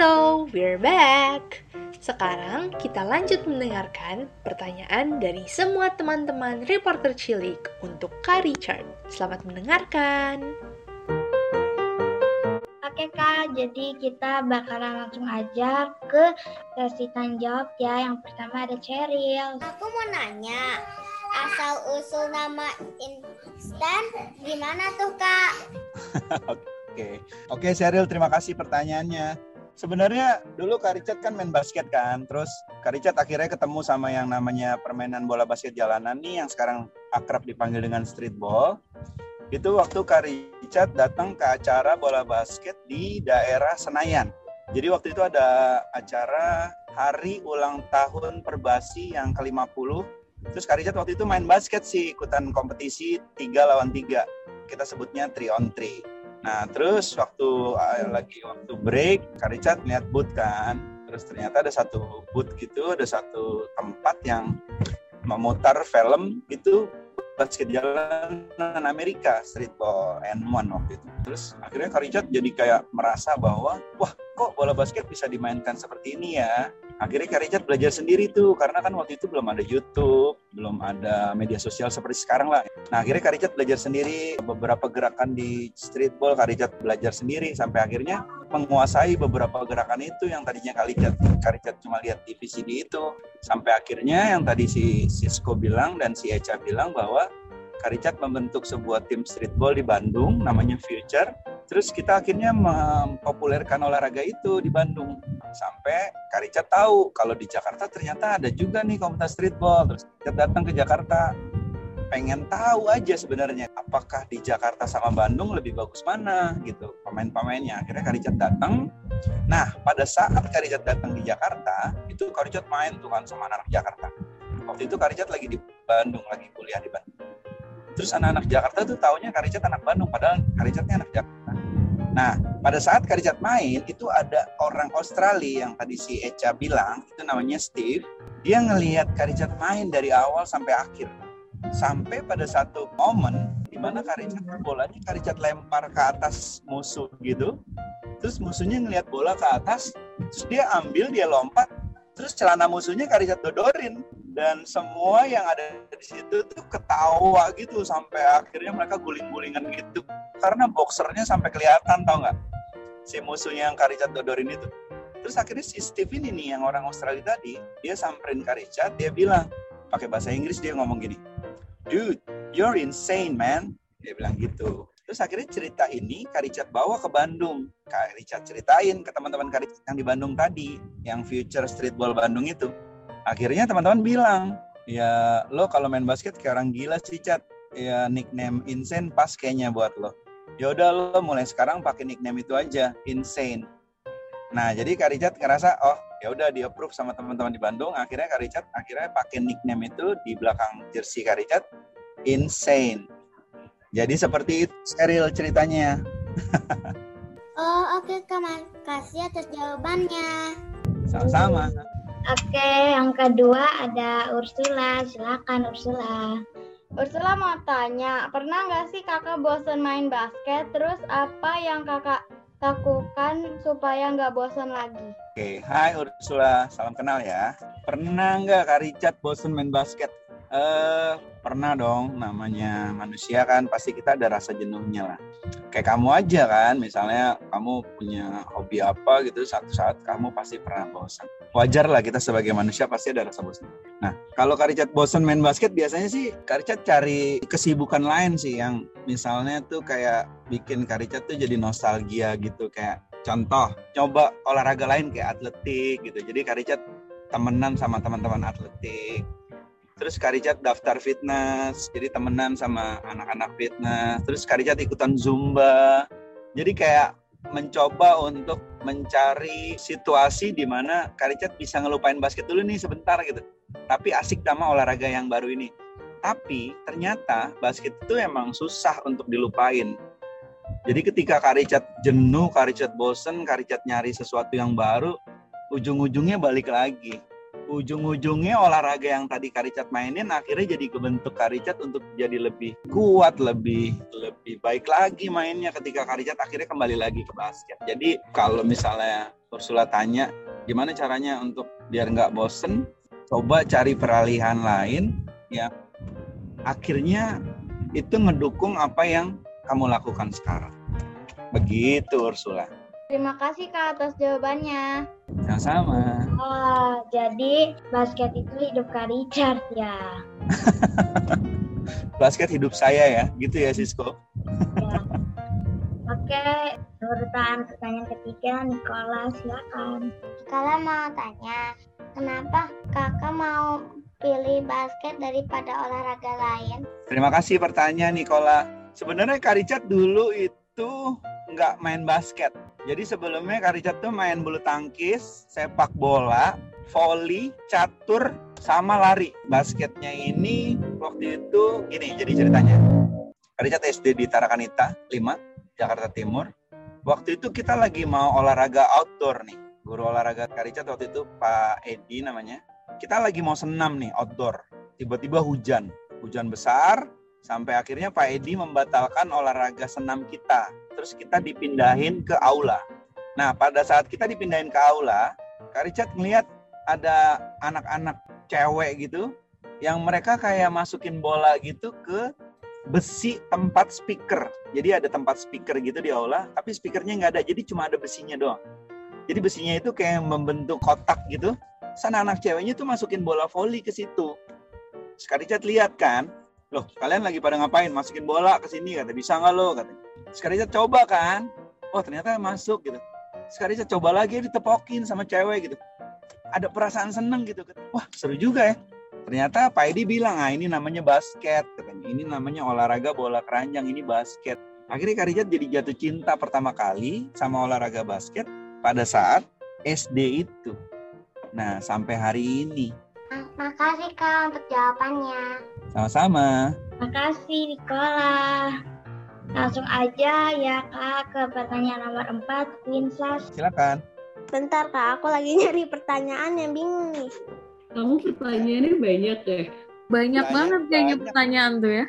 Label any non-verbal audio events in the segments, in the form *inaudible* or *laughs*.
Hello, we're back. Sekarang kita lanjut mendengarkan pertanyaan dari semua teman-teman reporter cilik untuk Kak Richard. Selamat mendengarkan. Oke kak, jadi kita bakalan langsung aja ke sesi tanya jawab ya. Yang pertama ada Cheryl. Aku mau nanya, asal usul nama instan gimana tuh kak? *laughs* Oke, oke Cheryl, terima kasih pertanyaannya. Sebenarnya dulu Kak Richard kan main basket kan, terus Kak Richard akhirnya ketemu sama yang namanya permainan bola basket jalanan nih yang sekarang akrab dipanggil dengan streetball. Itu waktu Kak Richard datang ke acara bola basket di daerah Senayan. Jadi waktu itu ada acara hari ulang tahun Perbasi yang ke-50. Terus Kak Richard waktu itu main basket sih, ikutan kompetisi 3 lawan 3. Kita sebutnya 3 on 3 Nah, terus waktu uh, lagi waktu break, Kak Richard lihat booth kan. Terus ternyata ada satu booth gitu, ada satu tempat yang memutar film itu basket jalanan Amerika streetball N1 waktu itu. Terus akhirnya Kak Richard jadi kayak merasa bahwa wah kok bola basket bisa dimainkan seperti ini ya akhirnya Kak Richard belajar sendiri tuh karena kan waktu itu belum ada YouTube belum ada media sosial seperti sekarang lah. Nah akhirnya Kak Richard belajar sendiri beberapa gerakan di streetball Kak Richard belajar sendiri sampai akhirnya menguasai beberapa gerakan itu yang tadinya Kak Richard, Kak Richard cuma lihat di VCD itu. Sampai akhirnya yang tadi si Sisko bilang dan si Echa bilang bahwa Kak Richard membentuk sebuah tim streetball di Bandung namanya Future. Terus kita akhirnya mempopulerkan olahraga itu di Bandung sampai Kak tahu kalau di Jakarta ternyata ada juga nih komunitas streetball. Terus kita datang ke Jakarta pengen tahu aja sebenarnya apakah di Jakarta sama Bandung lebih bagus mana gitu pemain-pemainnya. Akhirnya Kak datang. Nah pada saat Kak datang di Jakarta itu Kak Richard main tuh kan sama anak Jakarta. Waktu itu Kak lagi di Bandung lagi kuliah di Bandung. Terus anak-anak Jakarta tuh taunya Kak anak Bandung padahal Kak anak Jakarta Nah, pada saat Karijat main, itu ada orang Australia yang tadi si Echa bilang, itu namanya Steve. Dia ngelihat Karijat main dari awal sampai akhir. Sampai pada satu momen di mana Karijat bolanya Karijat lempar ke atas musuh gitu. Terus musuhnya ngelihat bola ke atas, terus dia ambil, dia lompat, terus celana musuhnya Karijat dodorin dan semua yang ada di situ tuh ketawa gitu sampai akhirnya mereka guling-gulingan gitu karena boxernya sampai kelihatan tau nggak? Si musuhnya yang Karicat Dodorin itu. Terus akhirnya si Steve ini nih yang orang Australia tadi dia samperin Karicat dia bilang pakai bahasa Inggris dia ngomong gini dude you're insane man. Dia bilang gitu. Terus akhirnya cerita ini Karicat bawa ke Bandung. Karicat ceritain ke teman-teman Karicat yang di Bandung tadi yang Future Streetball Bandung itu. Akhirnya teman-teman bilang ya lo kalau main basket kayak orang gila sih cat ya nickname insane pas kayaknya buat lo ya udah lo mulai sekarang pakai nickname itu aja insane. Nah jadi Kak Richard ngerasa oh ya udah di approve sama teman-teman di Bandung. Akhirnya Kak Richard akhirnya pakai nickname itu di belakang jersey Kak Richard insane. Jadi seperti itu steril ceritanya. *laughs* Oh oke okay, Kak. Makasih atas jawabannya. Sama-sama. Oke, yang kedua ada Ursula. Silakan Ursula. Ursula mau tanya, pernah nggak sih kakak bosan main basket? Terus apa yang kakak lakukan supaya nggak bosan lagi? Oke, hai Ursula, salam kenal ya. Pernah nggak Kak Richard bosan main basket? Eh, pernah dong namanya manusia kan pasti kita ada rasa jenuhnya lah. Kayak kamu aja kan misalnya kamu punya hobi apa gitu satu saat kamu pasti pernah bosan wajar lah kita sebagai manusia pasti ada rasa bosan nah kalau Karicat bosan main basket biasanya sih Karicat cari kesibukan lain sih yang misalnya tuh kayak bikin Karicat tuh jadi nostalgia gitu kayak contoh coba olahraga lain kayak atletik gitu. Jadi Karicat temenan sama teman-teman atletik terus Karijat daftar fitness jadi temenan sama anak-anak fitness. Terus Karijat ikutan zumba. Jadi kayak mencoba untuk mencari situasi di mana Karijat bisa ngelupain basket dulu nih sebentar gitu. Tapi asik sama olahraga yang baru ini. Tapi ternyata basket itu emang susah untuk dilupain. Jadi ketika Karijat jenuh, Karijat bosen, Karijat nyari sesuatu yang baru, ujung-ujungnya balik lagi ujung-ujungnya olahraga yang tadi Karicat mainin akhirnya jadi kebentuk Karicat untuk jadi lebih kuat, lebih lebih baik lagi mainnya ketika Karicat akhirnya kembali lagi ke basket. Jadi kalau misalnya Ursula tanya gimana caranya untuk biar nggak bosen, coba cari peralihan lain ya akhirnya itu ngedukung apa yang kamu lakukan sekarang. Begitu Ursula. Terima kasih Kak atas jawabannya. Sama-sama. Oh, jadi basket itu hidup Kak Richard ya. *laughs* Basket hidup saya ya, gitu ya Sisko. ya. Oke, urutan pertanyaan ketiga, Nikola silakan. Kalau mau tanya, kenapa kakak mau pilih basket daripada olahraga lain? Terima kasih pertanyaan Nikola. Sebenarnya Kak Richard dulu itu nggak main basket. Jadi sebelumnya Kak Richard tuh main bulu tangkis, sepak bola, volley, catur, sama lari. Basketnya ini waktu itu gini jadi ceritanya. Kak Richard SD di Tarakanita 5, Jakarta Timur. Waktu itu kita lagi mau olahraga outdoor nih. Guru olahraga Kak Richard waktu itu Pak Edi namanya. Kita lagi mau senam nih outdoor. Tiba-tiba hujan. Hujan besar, sampai akhirnya Pak Edi membatalkan olahraga senam kita. Terus kita dipindahin ke aula. Nah, pada saat kita dipindahin ke aula, Kak Richard ngeliat ada anak-anak cewek gitu yang mereka kayak masukin bola gitu ke besi tempat speaker. Jadi ada tempat speaker gitu di aula, tapi speakernya nggak ada, jadi cuma ada besinya doang. Jadi besinya itu kayak membentuk kotak gitu. Sana anak ceweknya tuh masukin bola voli ke situ. Sekali lihat kan, loh kalian lagi pada ngapain? Masukin bola ke sini kata bisa nggak lo kata. Sekali Richard coba kan, oh ternyata masuk gitu. Sekali Richard coba lagi ditepokin sama cewek gitu. Ada perasaan seneng gitu. Wah seru juga ya. Ternyata Pak Edi bilang, ah ini namanya basket. Katanya, ini namanya olahraga bola keranjang, ini basket. Akhirnya Kak Richard jadi jatuh cinta pertama kali sama olahraga basket pada saat SD itu. Nah, sampai hari ini. Makasih Kak untuk jawabannya. Sama-sama. Makasih Nikola. Langsung aja ya Kak ke pertanyaan nomor 4, Princess. Silakan. Bentar Kak, aku lagi nyari pertanyaan yang bingung nih. Kamu pertanyaannya banyak deh. Banyak, Banyak, banget kayaknya banyak. pertanyaan tuh ya.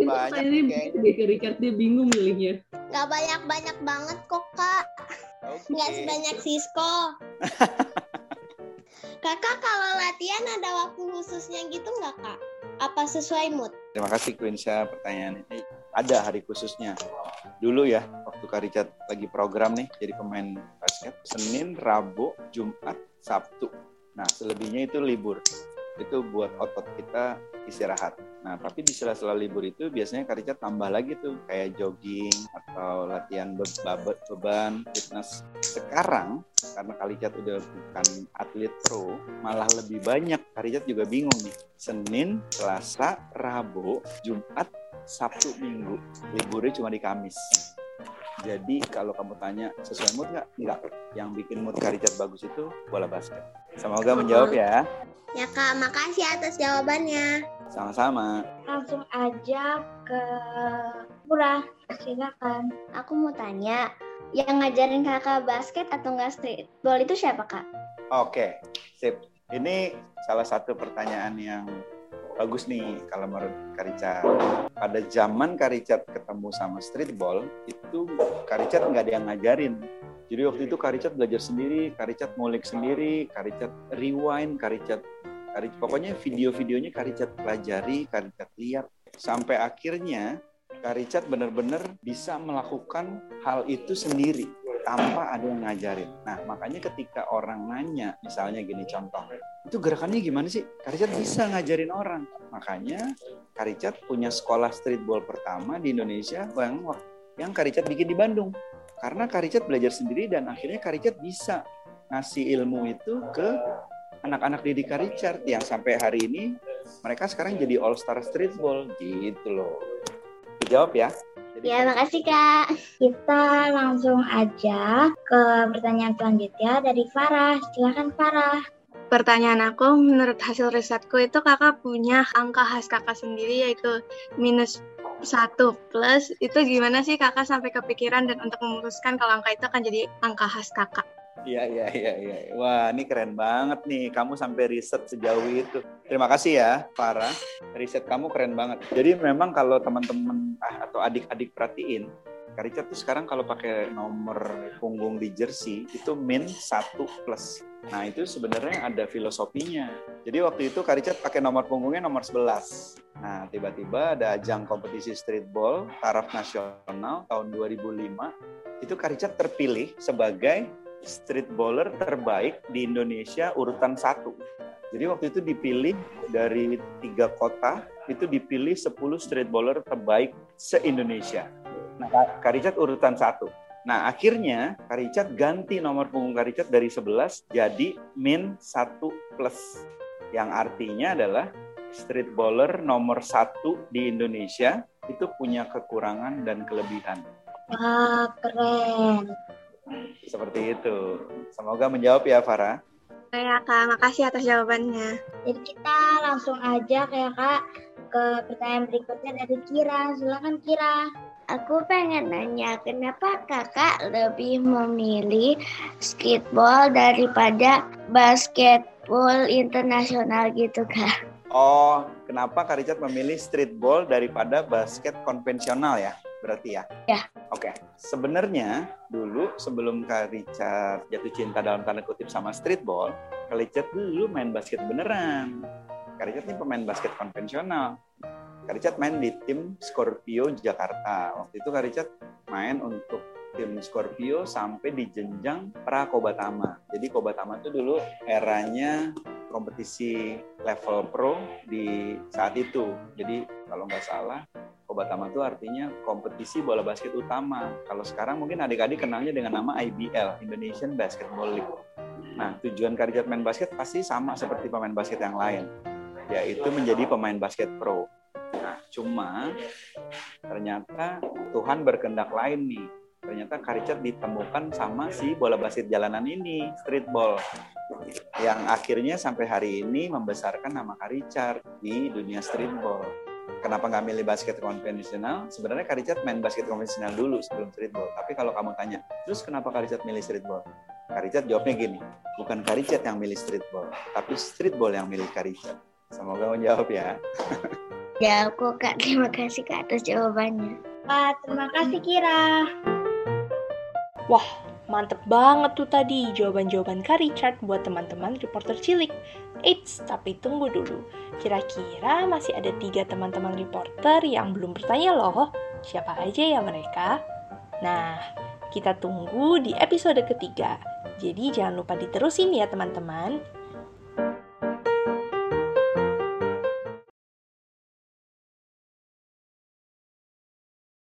Ini Banyak deh ke Richard, dia bingung milihnya. Gak banyak-banyak banget kok Kak. Nggak sebanyak Sisko. *laughs* Kakak kalau latihan ada waktu khususnya gitu nggak Kak? Apa sesuai mood? Terima kasih Quinsa pertanyaan ini. Ada hari khususnya. Dulu ya, waktu Kak Richard lagi program nih jadi pemain basket. Senin, Rabu, Jumat, Sabtu. Nah, selebihnya itu libur. Itu buat otot kita istirahat. Nah, tapi di sela-sela libur itu biasanya Kak Richard tambah lagi tuh kayak jogging atau latihan be- beban fitness. Sekarang karena Kak Richard udah bukan atlet pro, malah lebih banyak. Kak Richard juga bingung nih. Senin, Selasa, Rabu, Jumat, Sabtu, Minggu. Liburnya cuma di Kamis. Jadi kalau kamu tanya sesuai mood nggak? Nggak. Yang bikin mood Kak Richard bagus itu bola basket. Semoga menjawab ya. Ya Kak, makasih atas jawabannya. Sama-sama. Langsung aja ke Pura. Silakan. Aku mau tanya, yang ngajarin kakak basket atau nggak streetball itu siapa Kak? Oke, sip. Ini salah satu pertanyaan yang bagus nih kalau menurut Kak Richard. Pada zaman Kak Richard ketemu sama streetball, itu Kak Richard nggak ada yang ngajarin. Jadi waktu itu Kak Richard belajar sendiri, Kak Richard ngulik sendiri, Kak Richard rewind, Kak Richard- pokoknya video-videonya Kak Richard pelajari, Kak Richard lihat. Sampai akhirnya Kak Richard benar-benar bisa melakukan hal itu sendiri tanpa ada yang ngajarin. Nah, makanya ketika orang nanya, misalnya gini contoh, itu gerakannya gimana sih? Kak Richard bisa ngajarin orang. Makanya Kak Richard punya sekolah streetball pertama di Indonesia yang yang Kak Richard bikin di Bandung. Karena Kak Richard belajar sendiri dan akhirnya Kak Richard bisa ngasih ilmu itu ke anak-anak didik Kak Richard yang sampai hari ini mereka sekarang jadi all star streetball gitu loh. Dijawab ya. Jadi Ya, makasih Kak. Kita langsung aja ke pertanyaan selanjutnya dari Farah. Silakan Farah. Pertanyaan aku, menurut hasil risetku itu kakak punya angka khas kakak sendiri yaitu minus satu plus itu gimana sih kakak sampai kepikiran dan untuk memutuskan kalau angka itu akan jadi angka khas kakak? Iya, iya, iya, iya. Wah, ini keren banget nih. Kamu sampai riset sejauh itu. Terima kasih ya, Farah. Riset kamu keren banget. Jadi memang kalau teman-teman ah, atau adik-adik perhatiin, Kak Richard tuh sekarang kalau pakai nomor punggung di jersey itu min 1 plus. Nah, itu sebenarnya ada filosofinya. Jadi waktu itu Kak Richard pakai nomor punggungnya nomor 11. Nah, tiba-tiba ada ajang kompetisi streetball taraf nasional tahun 2005. Itu Kak Richard terpilih sebagai streetballer terbaik di Indonesia urutan satu. Jadi waktu itu dipilih dari tiga kota, itu dipilih 10 streetballer terbaik se-Indonesia. Nah, Kak Richard urutan satu. Nah, akhirnya Kak Richard ganti nomor punggung Kak Richard dari 11 jadi min 1 plus. Yang artinya adalah streetballer nomor satu di Indonesia itu punya kekurangan dan kelebihan. Wah, keren. Seperti itu. Semoga menjawab ya, Farah. Ya kak, makasih atas jawabannya. Jadi kita langsung aja kayak kak ke pertanyaan berikutnya dari Kira. Silakan Kira. Aku pengen nanya, kenapa kakak lebih memilih streetball daripada basketball internasional gitu kak? Oh, kenapa Kak Richard memilih streetball daripada basket konvensional ya? Berarti ya? Ya. Oke. Sebenarnya dulu sebelum Kak Richard jatuh cinta dalam tanda kutip sama streetball, Kak Richard dulu main basket beneran. Kak Richard ini pemain basket konvensional. Kak Richard main di tim Scorpio Jakarta. Waktu itu Kak Richard main untuk tim Scorpio sampai di jenjang pra Kobatama. Jadi Kobatama itu dulu eranya kompetisi level pro di saat itu. Jadi kalau nggak salah Kobatama itu artinya kompetisi bola basket utama. Kalau sekarang mungkin adik-adik kenalnya dengan nama IBL, Indonesian Basketball League. Nah, tujuan Kak Richard main basket pasti sama seperti pemain basket yang lain, yaitu menjadi pemain basket pro. Cuma ternyata Tuhan berkehendak lain nih. Ternyata Kak Richard ditemukan sama si bola basket jalanan ini, streetball. Yang akhirnya sampai hari ini membesarkan nama Kak Richard di dunia streetball. Kenapa nggak milih basket konvensional? Sebenarnya Kak Richard main basket konvensional dulu sebelum streetball. Tapi kalau kamu tanya, terus kenapa Kak Richard milih streetball? Kak Richard jawabnya gini, bukan Kak Richard yang milih streetball, tapi streetball yang milih Kak Richard. Semoga menjawab ya. *laughs* Ya aku kak, terima kasih kak atas jawabannya. Wah, terima kasih Kira. Wah, mantep banget tuh tadi jawaban-jawaban Kak Richard buat teman-teman reporter cilik. Eits, tapi tunggu dulu. Kira-kira masih ada tiga teman-teman reporter yang belum bertanya loh. Siapa aja ya mereka? Nah, kita tunggu di episode ketiga. Jadi jangan lupa diterusin ya teman-teman.